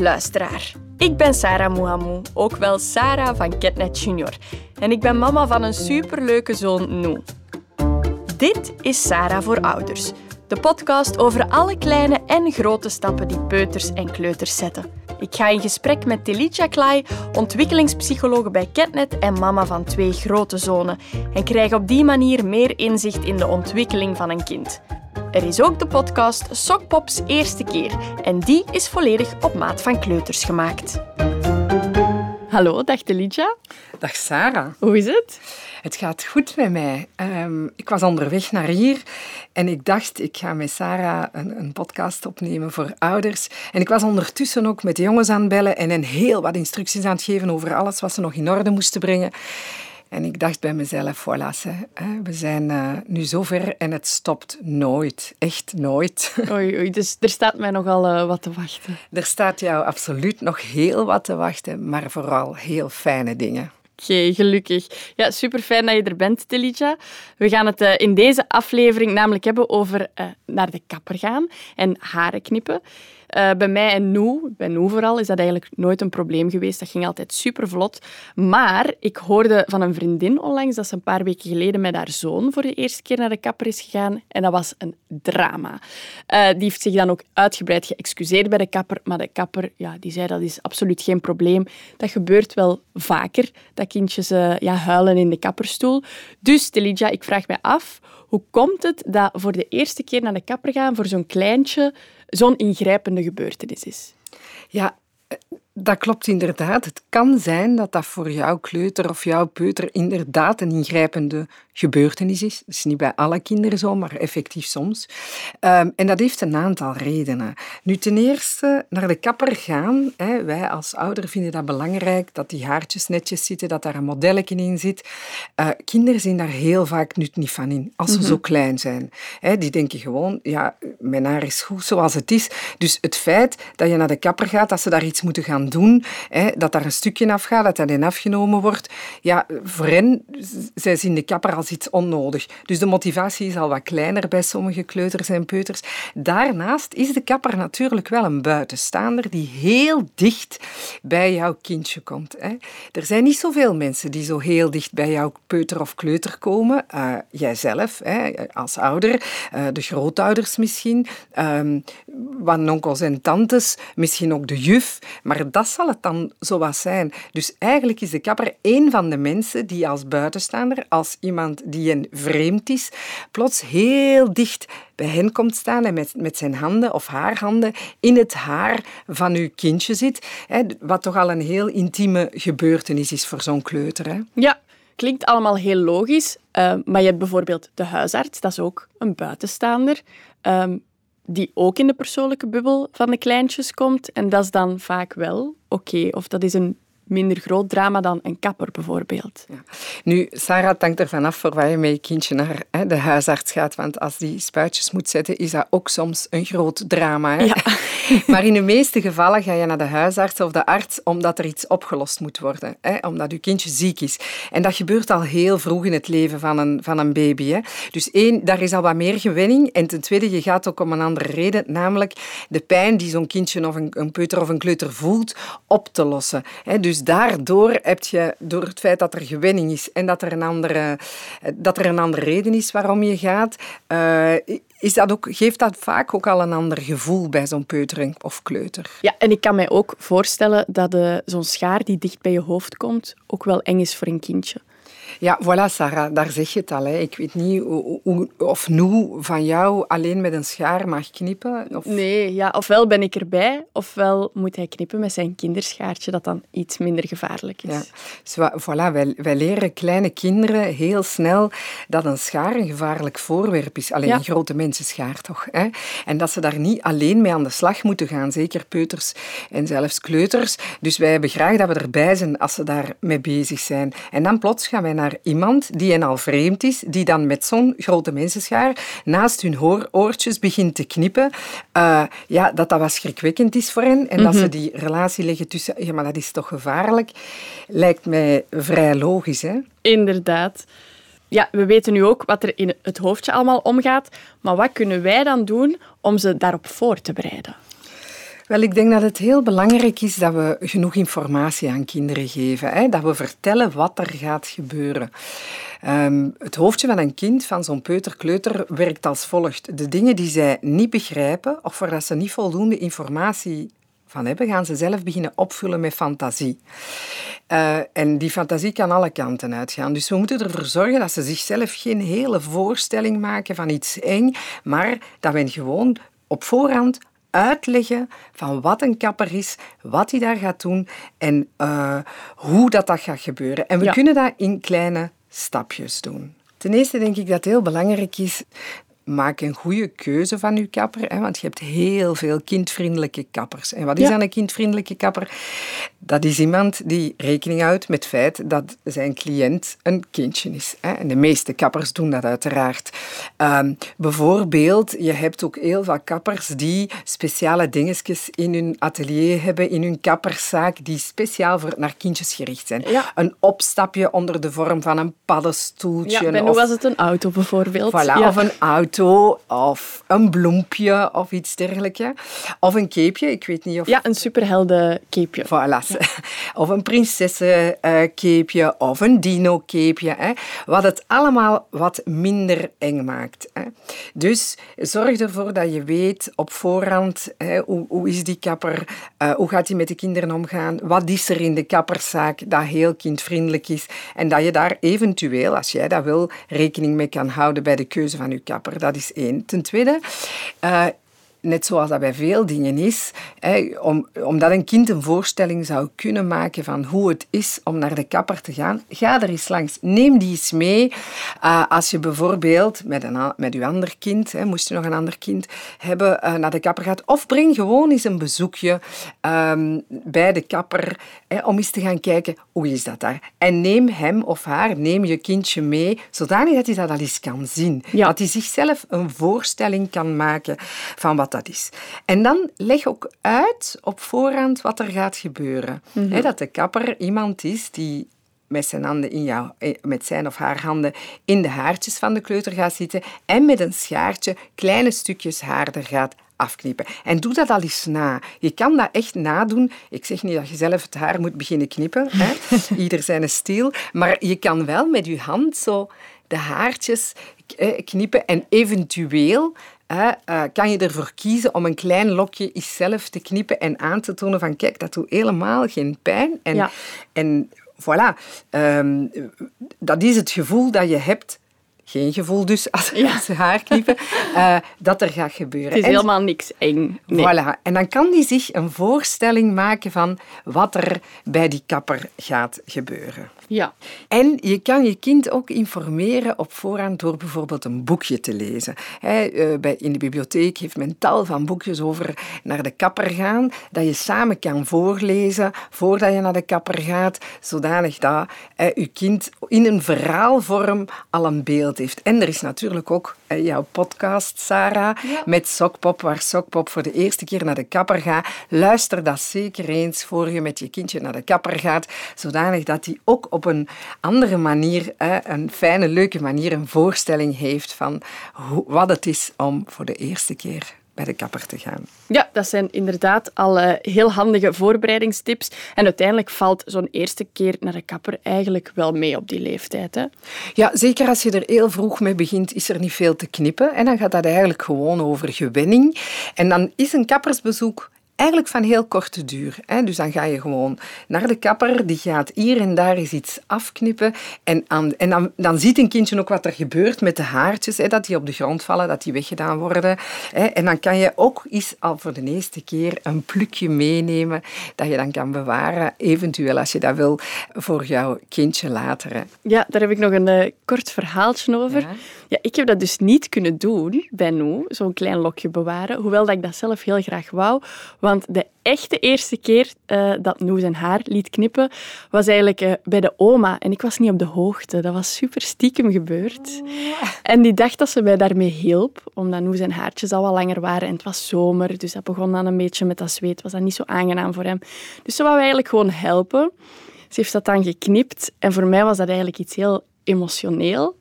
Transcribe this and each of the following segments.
luisteraar. Ik ben Sarah Mouhamou, ook wel Sarah van Ketnet Junior. En ik ben mama van een superleuke zoon, Nou. Dit is Sarah voor Ouders, de podcast over alle kleine en grote stappen die peuters en kleuters zetten. Ik ga in gesprek met Telitja Klai, ontwikkelingspsycholoog bij Ketnet en mama van twee grote zonen, en krijg op die manier meer inzicht in de ontwikkeling van een kind. Er is ook de podcast Sokpops Eerste Keer en die is volledig op maat van kleuters gemaakt. Hallo, dag Telitja. Dag Sarah. Hoe is het? Het gaat goed met mij. Ehm, ik was onderweg naar hier en ik dacht, ik ga met Sarah een, een, podcast opnemen voor ouders. En ik was ondertussen ook met de jongens aan het bellen en een heel wat instructies aan het geven over alles wat ze nog in orde moesten brengen. En ik dacht bij mezelf, voilà, we zijn uh, nu zover en het stopt nooit. Echt nooit. Oei, oei, dus er staat mij nogal uh, wat te wachten. Er staat jou absoluut nog heel wat te wachten, maar vooral heel fijne dingen. Oké, gelukkig. Ja, super fijn dat je er bent, Telitja. We gaan het uh, in deze aflevering namelijk hebben over naar de kapper gaan en haren knippen. Uh, bij mij en Noe, bij Noe vooral, is dat eigenlijk nooit een probleem geweest. Dat ging altijd super vlot. Maar ik hoorde van een vriendin onlangs dat ze een paar weken geleden met haar zoon voor de eerste keer naar de kapper is gegaan. En dat was een drama. Uh, die heeft zich dan ook uitgebreid geëxcuseerd bij de kapper. Maar de kapper ja, die zei dat is absoluut geen probleem. Dat gebeurt wel vaker, dat kindjes uh, ja, huilen in de kapperstoel. Dus, Telidja, ik vraag mij af, hoe komt het dat voor de eerste keer naar de kapper gaan voor zo'n kleintje zo'n ingrijpende gebeurtenis is. Ja, dat klopt inderdaad. Het kan zijn dat dat voor jouw kleuter of jouw peuter inderdaad een ingrijpende gebeurtenis is. Dat is niet bij alle kinderen zo, maar effectief soms. Um, en dat heeft een aantal redenen. Nu, ten eerste, naar de kapper gaan. Hè, wij als ouder vinden dat belangrijk, dat die haartjes netjes zitten, dat daar een modelletje in zit. Uh, kinderen zien daar heel vaak nut niet van in, als ze mm -hmm. zo klein zijn. Hè, die denken gewoon, ja, mijn haar is goed zoals het is. Dus het feit dat je naar de kapper gaat, dat ze daar iets moeten gaan doen, hè, dat daar een stukje afgaat, dat dat in afgenomen wordt, ja, voor hen, zij zien de kapper als iets onnodig. Dus de motivatie is al wat kleiner bij sommige kleuters en peuters. Daarnaast is de kapper natuurlijk wel een buitenstaander die heel dicht bij jouw kindje komt. Hè. Er zijn niet zoveel mensen die zo heel dicht bij jouw peuter of kleuter komen. Uh, jijzelf, hè, als ouder, uh, de grootouders misschien, um, wat onkels en tantes, misschien ook de juf, maar dat zal het dan zo wat zijn. Dus eigenlijk is de kapper één van de mensen die als buitenstaander, als iemand die een vreemd is, plots heel dicht bij hen komt staan en met, met zijn handen of haar handen in het haar van uw kindje zit. Hè, wat toch al een heel intieme gebeurtenis is voor zo'n kleuter. Hè? Ja, klinkt allemaal heel logisch. Uh, maar je hebt bijvoorbeeld de huisarts, dat is ook een buitenstaander. Um, die ook in de persoonlijke bubbel van de kleintjes komt. En dat is dan vaak wel oké. Of dat is een minder groot drama dan een kapper bijvoorbeeld. Ja. Nu, Sarah, het hangt ervan af voor waar je met je kindje naar hè, de huisarts gaat. Want als die spuitjes moet zetten, is dat ook soms een groot drama. Hè? Ja. maar in de meeste gevallen ga je naar de huisarts of de arts omdat er iets opgelost moet worden. Hè? Omdat je kindje ziek is. En dat gebeurt al heel vroeg in het leven van een, van een baby. Hè? Dus één, daar is al wat meer gewenning. En ten tweede, je gaat ook om een andere reden. Namelijk de pijn die zo'n kindje of een, een peuter of een kleuter voelt, op te lossen. Hè? Dus daardoor heb je, door het feit dat er gewenning is en dat er een andere, dat er een andere reden is waarom je gaat, uh, is dat ook, geeft dat vaak ook al een ander gevoel bij zo'n peuter of kleuter. Ja, en ik kan mij ook voorstellen dat zo'n schaar die dicht bij je hoofd komt ook wel eng is voor een kindje. Ja, voilà, Sarah, daar zeg je het al. Hè. Ik weet niet hoe, hoe, of nu van jou alleen met een schaar mag knippen. Of... Nee, ja, ofwel ben ik erbij, ofwel moet hij knippen met zijn kinderschaartje, dat dan iets minder gevaarlijk is. Ja. So, voilà, wij, wij, leren kleine kinderen heel snel dat een schaar een gevaarlijk voorwerp is. Alleen ja. een grote mensenschaar, toch? Hè? En dat ze daar niet alleen mee aan de slag moeten gaan, zeker peuters en zelfs kleuters. Dus wij hebben graag dat we erbij zijn als ze daar mee bezig zijn. En dan plots gaan wij naar iemand die hen al vreemd is, die dan met zo'n grote mensenschaar naast hun hooroortjes begint te knippen. Uh, ja, dat dat wat schrikwekkend is voor hen en mm -hmm. dat ze die relatie leggen tussen... Ja, maar dat is toch gevaarlijk? Lijkt mij vrij logisch, hè? Inderdaad. Ja, we weten nu ook wat er in het hoofdje allemaal omgaat, maar wat kunnen wij dan doen om ze daarop voor te bereiden? Wel, ik denk dat het heel belangrijk is dat we genoeg informatie aan kinderen geven. Hè? Dat we vertellen wat er gaat gebeuren. Ehm, het hoofdje van een kind, van zo'n peuterkleuter, werkt als volgt. De dingen die zij niet begrijpen of waar dat ze niet voldoende informatie van hebben, gaan ze zelf beginnen opvullen met fantasie. Uh, en die fantasie kan alle kanten uitgaan. Dus we moeten ervoor zorgen dat ze zichzelf geen hele voorstelling maken van iets eng, maar dat we gewoon op voorhand uitleggen van wat een kapper is, wat hij daar gaat doen en uh, hoe dat, dat gaat gebeuren. En we ja. kunnen dat in kleine stapjes doen. Ten eerste denk ik dat het heel belangrijk is maak een goede keuze van je kapper, hè, want je hebt heel veel kindvriendelijke kappers. En wat is dan een kindvriendelijke kapper? Dat is iemand die rekening houdt met het feit dat zijn cliënt een kindje is. Hè. En de meeste kappers doen dat uiteraard. Um, bijvoorbeeld, je hebt ook heel veel kappers die speciale dingetjes in hun atelier hebben, in hun kapperszaak, die speciaal voor, naar kindjes gericht zijn. Ja. Een opstapje onder de vorm van een paddenstoeltje. Ja, bij of, was het een auto bijvoorbeeld. Voilà, ja. of een auto, of een bloempje, of iets dergelijks. Of een capeje, ik weet niet of... Ja, een superhelden capeje. Voilà. Of een prinsessencapeje, of een dino-capeje. Wat het allemaal wat minder eng maakt. Hè. Dus zorg ervoor dat je weet op voorhand hè, hoe, hoe is die kapper, uh, hoe gaat hij met de kinderen omgaan, wat is er in de kapperszaak dat heel kindvriendelijk is en dat je daar eventueel, als jij dat wil, rekening mee kan houden bij de keuze van je kapper. Dat is één. Ten tweede, uh, net zoals dat bij veel dingen is, hè, om, omdat een kind een voorstelling zou kunnen maken van hoe het is om naar de kapper te gaan, ga er eens langs. Neem die eens mee. Uh, als je bijvoorbeeld met, een, met je ander kind, hè, moest je nog een ander kind hebben, uh, naar de kapper gaat, of breng gewoon eens een bezoekje um, bij de kapper hè, om eens te gaan kijken hoe is dat daar. En neem hem of haar, neem je kindje mee, zodanig dat hij dat al eens kan zien. Ja. Dat hij zichzelf een voorstelling kan maken van wat dat is. En dan leg ook uit op voorhand wat er gaat gebeuren. Mhm. He, dat de kapper iemand is die met zijn, handen in jou, met zijn of haar handen in de haartjes van de kleuter gaat zitten en met een schaartje kleine stukjes haar er gaat afknippen. En doe dat al eens na. Je kan dat echt nadoen. Ik zeg niet dat je zelf het haar moet beginnen knippen. Hè? Ieder zijn stijl. Maar je kan wel met je hand zo de haartjes knippen en eventueel uh, kan je ervoor kiezen om een klein lokje zelf te knippen en aan te tonen van kijk, dat doet helemaal geen pijn. En, ja. en voilà, um, dat is het gevoel dat je hebt geen gevoel dus als Ja. ze haar knippen, uh, dat er gaat gebeuren. Het is En- helemaal niks eng. Nee. Voilà. En dan kan die zich een voorstelling maken van wat er bij die kapper gaat gebeuren. Ja. En je kan je kind ook informeren op voorhand door bijvoorbeeld een boekje te lezen. Eh, bij- in de bibliotheek heeft men tal van boekjes over naar de kapper gaan, dat je samen kan voorlezen voordat je naar de kapper gaat, zodanig dat eh, je kind in een verhaalvorm al een beeld heeft. En er is natuurlijk ook eh, jouw podcast, Sarah, Ja. met Sokpop, waar Sokpop voor de eerste keer naar de kapper gaat. Luister dat zeker eens voor je met je kindje naar de kapper gaat, zodanig dat hij ook op een andere manier, hè, een fijne, leuke manier, een voorstelling heeft van wat het is om voor de eerste keer bij de kapper te gaan. Ja, dat zijn inderdaad al eh, heel handige voorbereidingstips. En uiteindelijk valt zo'n eerste keer naar de kapper eigenlijk wel mee op die leeftijd. Hè? Ja, zeker als je er heel vroeg mee begint, is er niet veel te knippen. En dan gaat dat eigenlijk gewoon over gewenning. En dan is een kappersbezoek eigenlijk van heel korte duur. Hè. Dus dan ga je gewoon naar de kapper, die gaat hier en daar eens iets afknippen. En, aan, en dan, dan ziet een kindje ook wat er gebeurt met de haartjes, hè, dat die op de grond vallen, dat die weggedaan worden. Hè. En dan kan je ook eens al voor de eerste keer een plukje meenemen dat je dan kan bewaren, eventueel als je dat wil, voor jouw kindje later. Hè. Ja, daar heb ik nog een eh, kort verhaaltje over. Ja. Ja. ik heb dat dus niet kunnen doen bij Noe, zo'n klein lokje bewaren. Hoewel dat ik dat zelf heel graag wou. Want de echte eerste keer eh, dat Noe zijn haar liet knippen, was eigenlijk eh, bij de oma. En ik was niet op de hoogte. Dat was super stiekem gebeurd. En die dacht dat ze mij daarmee hielp, omdat Noe zijn haartjes al wat langer waren. En het was zomer, dus dat begon dan een beetje met dat zweet. Was dat niet zo aangenaam voor hem. Dus ze wou eigenlijk gewoon helpen. Ze heeft dat dan geknipt. En voor mij was dat eigenlijk iets heel emotioneel.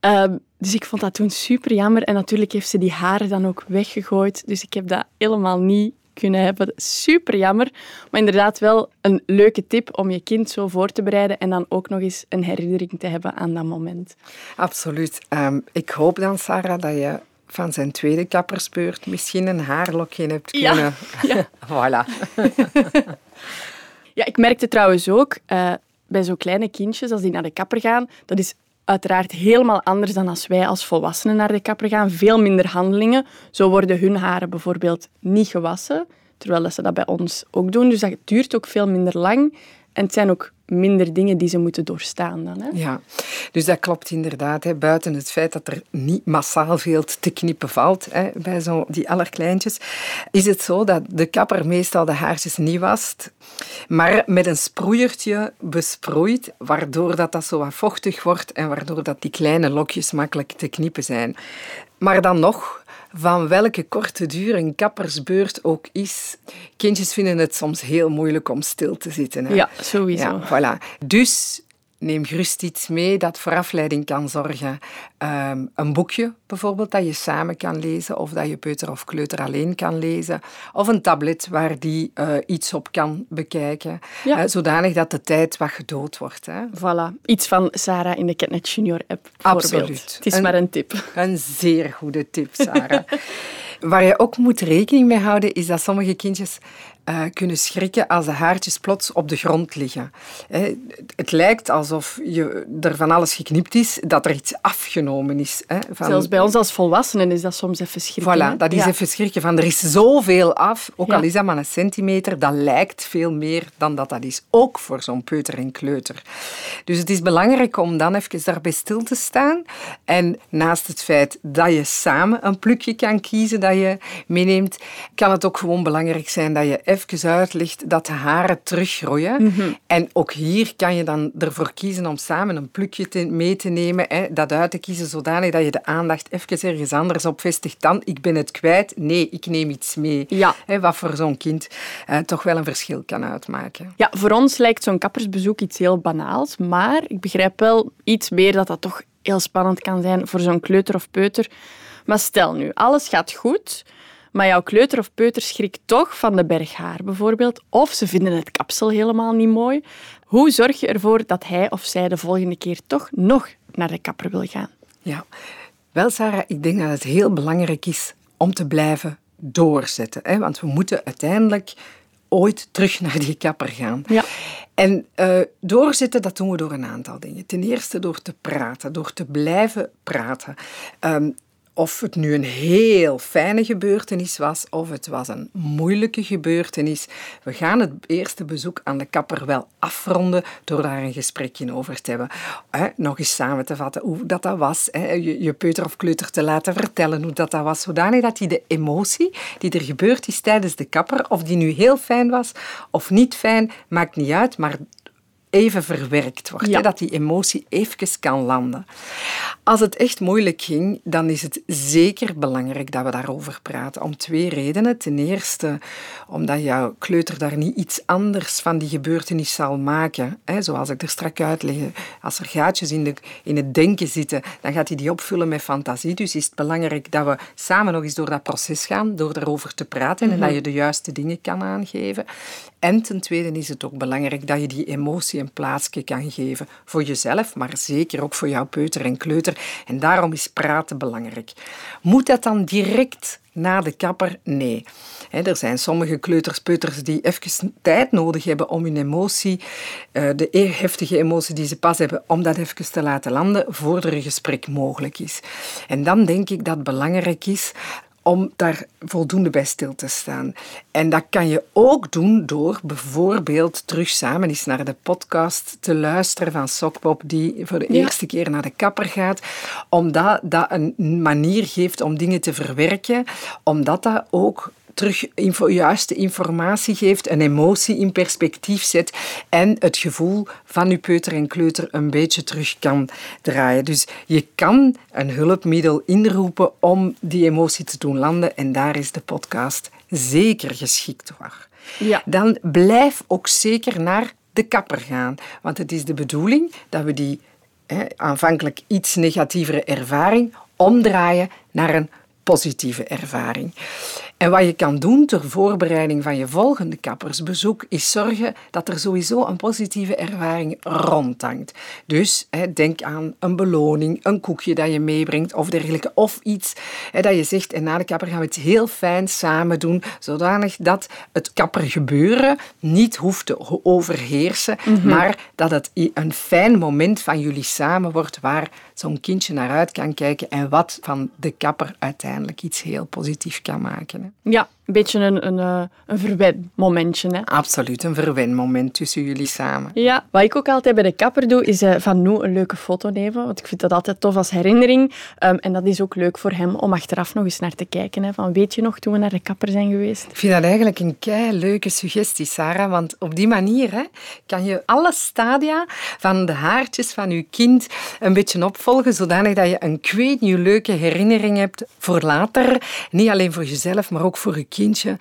Ehm, dus ik vond dat toen super jammer. En natuurlijk heeft ze die haren dan ook weggegooid. Dus ik heb dat helemaal niet kunnen hebben. Super jammer. Maar inderdaad wel een leuke tip om je kind zo voor te bereiden en dan ook nog eens een herinnering te hebben aan dat moment. Absoluut. Um, ik hoop dan, Sarah, dat je van zijn tweede kappersbeurt misschien een haarlokje hebt kunnen... Ja, ja. voilà. ja, ik merkte trouwens ook... Uh, bij zo'n kleine kindjes, als die naar de kapper gaan, dat is uiteraard helemaal anders dan als wij als volwassenen naar de kapper gaan. Veel minder handelingen. Zo worden hun haren bijvoorbeeld niet gewassen, terwijl ze dat bij ons ook doen. Dus dat duurt ook veel minder lang. En het zijn ook minder dingen die ze moeten doorstaan dan. Hè? Ja, dus dat klopt inderdaad. Hè. Buiten het feit dat er niet massaal veel te knippen valt hè, bij zo die allerkleintjes, is het zo dat de kapper meestal de haartjes niet wast, maar met een sproeiertje besproeit, waardoor dat, dat zo wat vochtig wordt en waardoor dat die kleine lokjes makkelijk te knippen zijn. Maar dan nog, van welke korte duur een kappersbeurt ook is. Kindjes vinden het soms heel moeilijk om stil te zitten. Hè? Ja, sowieso. Ja, voilà. Dus neem gerust iets mee dat voor afleiding kan zorgen. Um, een boekje bijvoorbeeld dat je samen kan lezen of dat je peuter of kleuter alleen kan lezen. Of een tablet waar die uh, iets op kan bekijken. Ja. Uh, zodanig dat de tijd wat gedood wordt. Hè. Voilà. Iets van Sarah in de Catnet Junior app Absoluut. Het is een, maar een tip. Een zeer goede tip, Sarah. Waar je ook moet rekening mee houden, is dat sommige kindjes uh, kunnen schrikken als de haartjes plots op de grond liggen. het lijkt alsof je, er van alles geknipt is, dat er iets afgenomen is. van... Zelfs bij ons als volwassenen is dat soms even schrikken. Voilà, dat is even schrikken. Van, er is zoveel af, ook al is dat maar een centimeter, dat lijkt veel meer dan dat dat is. Ook voor zo'n peuter en kleuter. Dus het is belangrijk om dan even daarbij stil te staan. En naast het feit dat je samen een plukje kan kiezen dat je meeneemt, kan het ook gewoon belangrijk zijn dat je even uitlegt dat de haren teruggroeien. Mhm. En ook hier kan je dan ervoor kiezen om samen een plukje te, mee te nemen, hè, dat uit te kiezen zodanig dat je de aandacht even ergens anders op vestigt dan ik ben het kwijt, nee, ik neem iets mee. Ja. Hè, wat voor zo'n kind eh, toch wel een verschil kan uitmaken. Ja, voor ons lijkt zo'n kappersbezoek iets heel banaals, maar ik begrijp wel iets meer dat dat toch heel spannend kan zijn voor zo'n kleuter of peuter. Maar stel nu, alles gaat goed maar jouw kleuter of peuter schrikt toch van de berg haar bijvoorbeeld, of ze vinden het kapsel helemaal niet mooi. Hoe zorg je ervoor dat hij of zij de volgende keer toch nog naar de kapper wil gaan? Ja, wel Sarah, ik denk dat het heel belangrijk is om te blijven doorzetten. Hè? Want we moeten uiteindelijk ooit terug naar die kapper gaan. Ja. En uh, doorzetten, dat doen we door een aantal dingen. Ten eerste door te praten, door te blijven praten. Um, of het nu een heel fijne gebeurtenis was of het was een moeilijke gebeurtenis. We gaan het eerste bezoek aan de kapper wel afronden door daar een gesprekje over te hebben. nog eens samen te vatten hoe dat, dat was. je, peuter of kleuter te laten vertellen hoe dat, dat was. Zodanig dat hij de emotie die er gebeurd is tijdens de kapper, of die nu heel fijn was of niet fijn, maakt niet uit, maar even verwerkt wordt. Hè, dat die emotie even kan landen. Als het echt moeilijk ging, dan is het zeker belangrijk dat we daarover praten. Om twee redenen. Ten eerste, omdat jouw kleuter daar niet iets anders van die gebeurtenis zal maken. Hè, zoals ik er straks uitleg. Als er gaatjes in, de, in het denken zitten, dan gaat hij die opvullen met fantasie. Dus is het belangrijk dat we samen nog eens door dat proces gaan, door erover te praten en dat mhm. je de juiste dingen kan aangeven. En ten tweede is het ook belangrijk dat je die emotie een plaatsje kan geven. Voor jezelf, maar zeker ook voor jouw peuter en kleuter. En daarom is praten belangrijk. Moet dat dan direct na de kapper? Nee. er zijn sommige kleuters, peuters die even tijd nodig hebben om hun emotie, eh, de heftige emotie die ze pas hebben, om dat even te laten landen voordat er een gesprek mogelijk is. En dan denk ik dat het belangrijk is om daar voldoende bij stil te staan. En dat kan je ook doen door bijvoorbeeld terug samen eens naar de podcast te luisteren van Sokpop, die voor de eerste keer naar de kapper gaat, omdat dat een manier geeft om dingen te verwerken, omdat dat ook terug info, juiste informatie geeft, een emotie in perspectief zet en het gevoel van uw peuter en kleuter een beetje terug kan draaien. Dus je kan een hulpmiddel inroepen om die emotie te doen landen en daar is de podcast zeker geschikt voor. Ja. Dan blijf ook zeker naar de kapper gaan, want het is de bedoeling dat we die aanvankelijk iets negatievere ervaring omdraaien naar een positieve ervaring. En wat je kan doen ter voorbereiding van je volgende kappersbezoek, is zorgen dat er sowieso een positieve ervaring rondhangt. Dus hè, denk aan een beloning, een koekje dat je meebrengt of dergelijke. Of iets hè, dat je zegt, en na de kapper gaan we het heel fijn samen doen, zodanig dat het kappergebeuren niet hoeft te overheersen, Mhm. maar dat het een fijn moment van jullie samen wordt waar zo'n kindje naar uit kan kijken en wat van de kapper uiteindelijk iets heel positiefs kan maken. hè. Ja, een beetje een, een, eh, een verwenmomentje. Hè? Absoluut een verwenmoment tussen jullie samen. Ja, wat ik ook altijd bij de kapper doe, is eh, van Nu een leuke foto nemen. Want ik vind dat altijd tof als herinnering. Ehm, en dat is ook leuk voor hem om achteraf nog eens naar te kijken. Hè, van, weet je nog toen we naar de kapper zijn geweest? Ik vind dat eigenlijk een kei leuke suggestie, Sarah. Want op die manier hè, kan je alle stadia van de haartjes van je kind een beetje opvolgen, zodanig dat je een kweet nieuw leuke herinnering hebt voor later. Niet alleen voor jezelf, maar ook voor je kindje.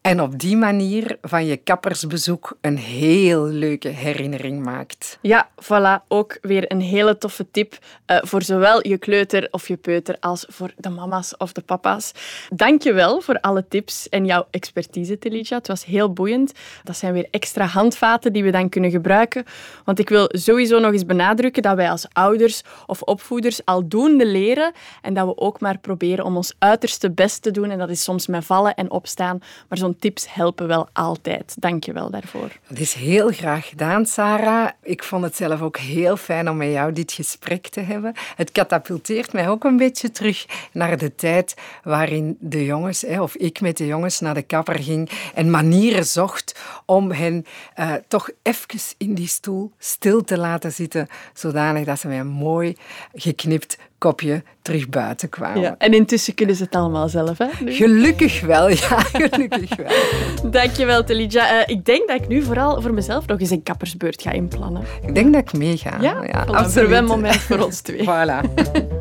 En op die manier van je kappersbezoek een heel leuke herinnering maakt. Ja, voilà. Ook weer een hele toffe tip eh, voor zowel je kleuter of je peuter als voor de mama's of de papa's. Dank je wel voor alle tips en jouw expertise, Telitja. Het was heel boeiend. Dat zijn weer extra handvaten die we dan kunnen gebruiken. Want ik wil sowieso nog eens benadrukken dat wij als ouders of opvoeders aldoende leren en dat we ook maar proberen om ons uiterste best te doen. En dat is soms met vallen en opstaan. Maar tips helpen wel altijd. Dank je wel daarvoor. Dat is heel graag gedaan, Sarah. Ik vond het zelf ook heel fijn om met jou dit gesprek te hebben. Het katapulteert mij ook een beetje terug naar de tijd waarin de jongens, of ik met de jongens, naar de kapper ging en manieren zocht om hen eh, toch even in die stoel stil te laten zitten, zodanig dat ze met een mooi geknipt kopje terug buiten kwamen. Ja. En intussen kunnen ze het allemaal zelf. Hè? nu. Gelukkig wel, ja, gelukkig wel. Dankjewel, Telidja. Eh, ik denk dat ik nu vooral voor mezelf nog eens een kappersbeurt ga inplannen. Ik denk dat ik meega. Ja, ja absoluut. een verwenmoment voor ons twee. Voilà.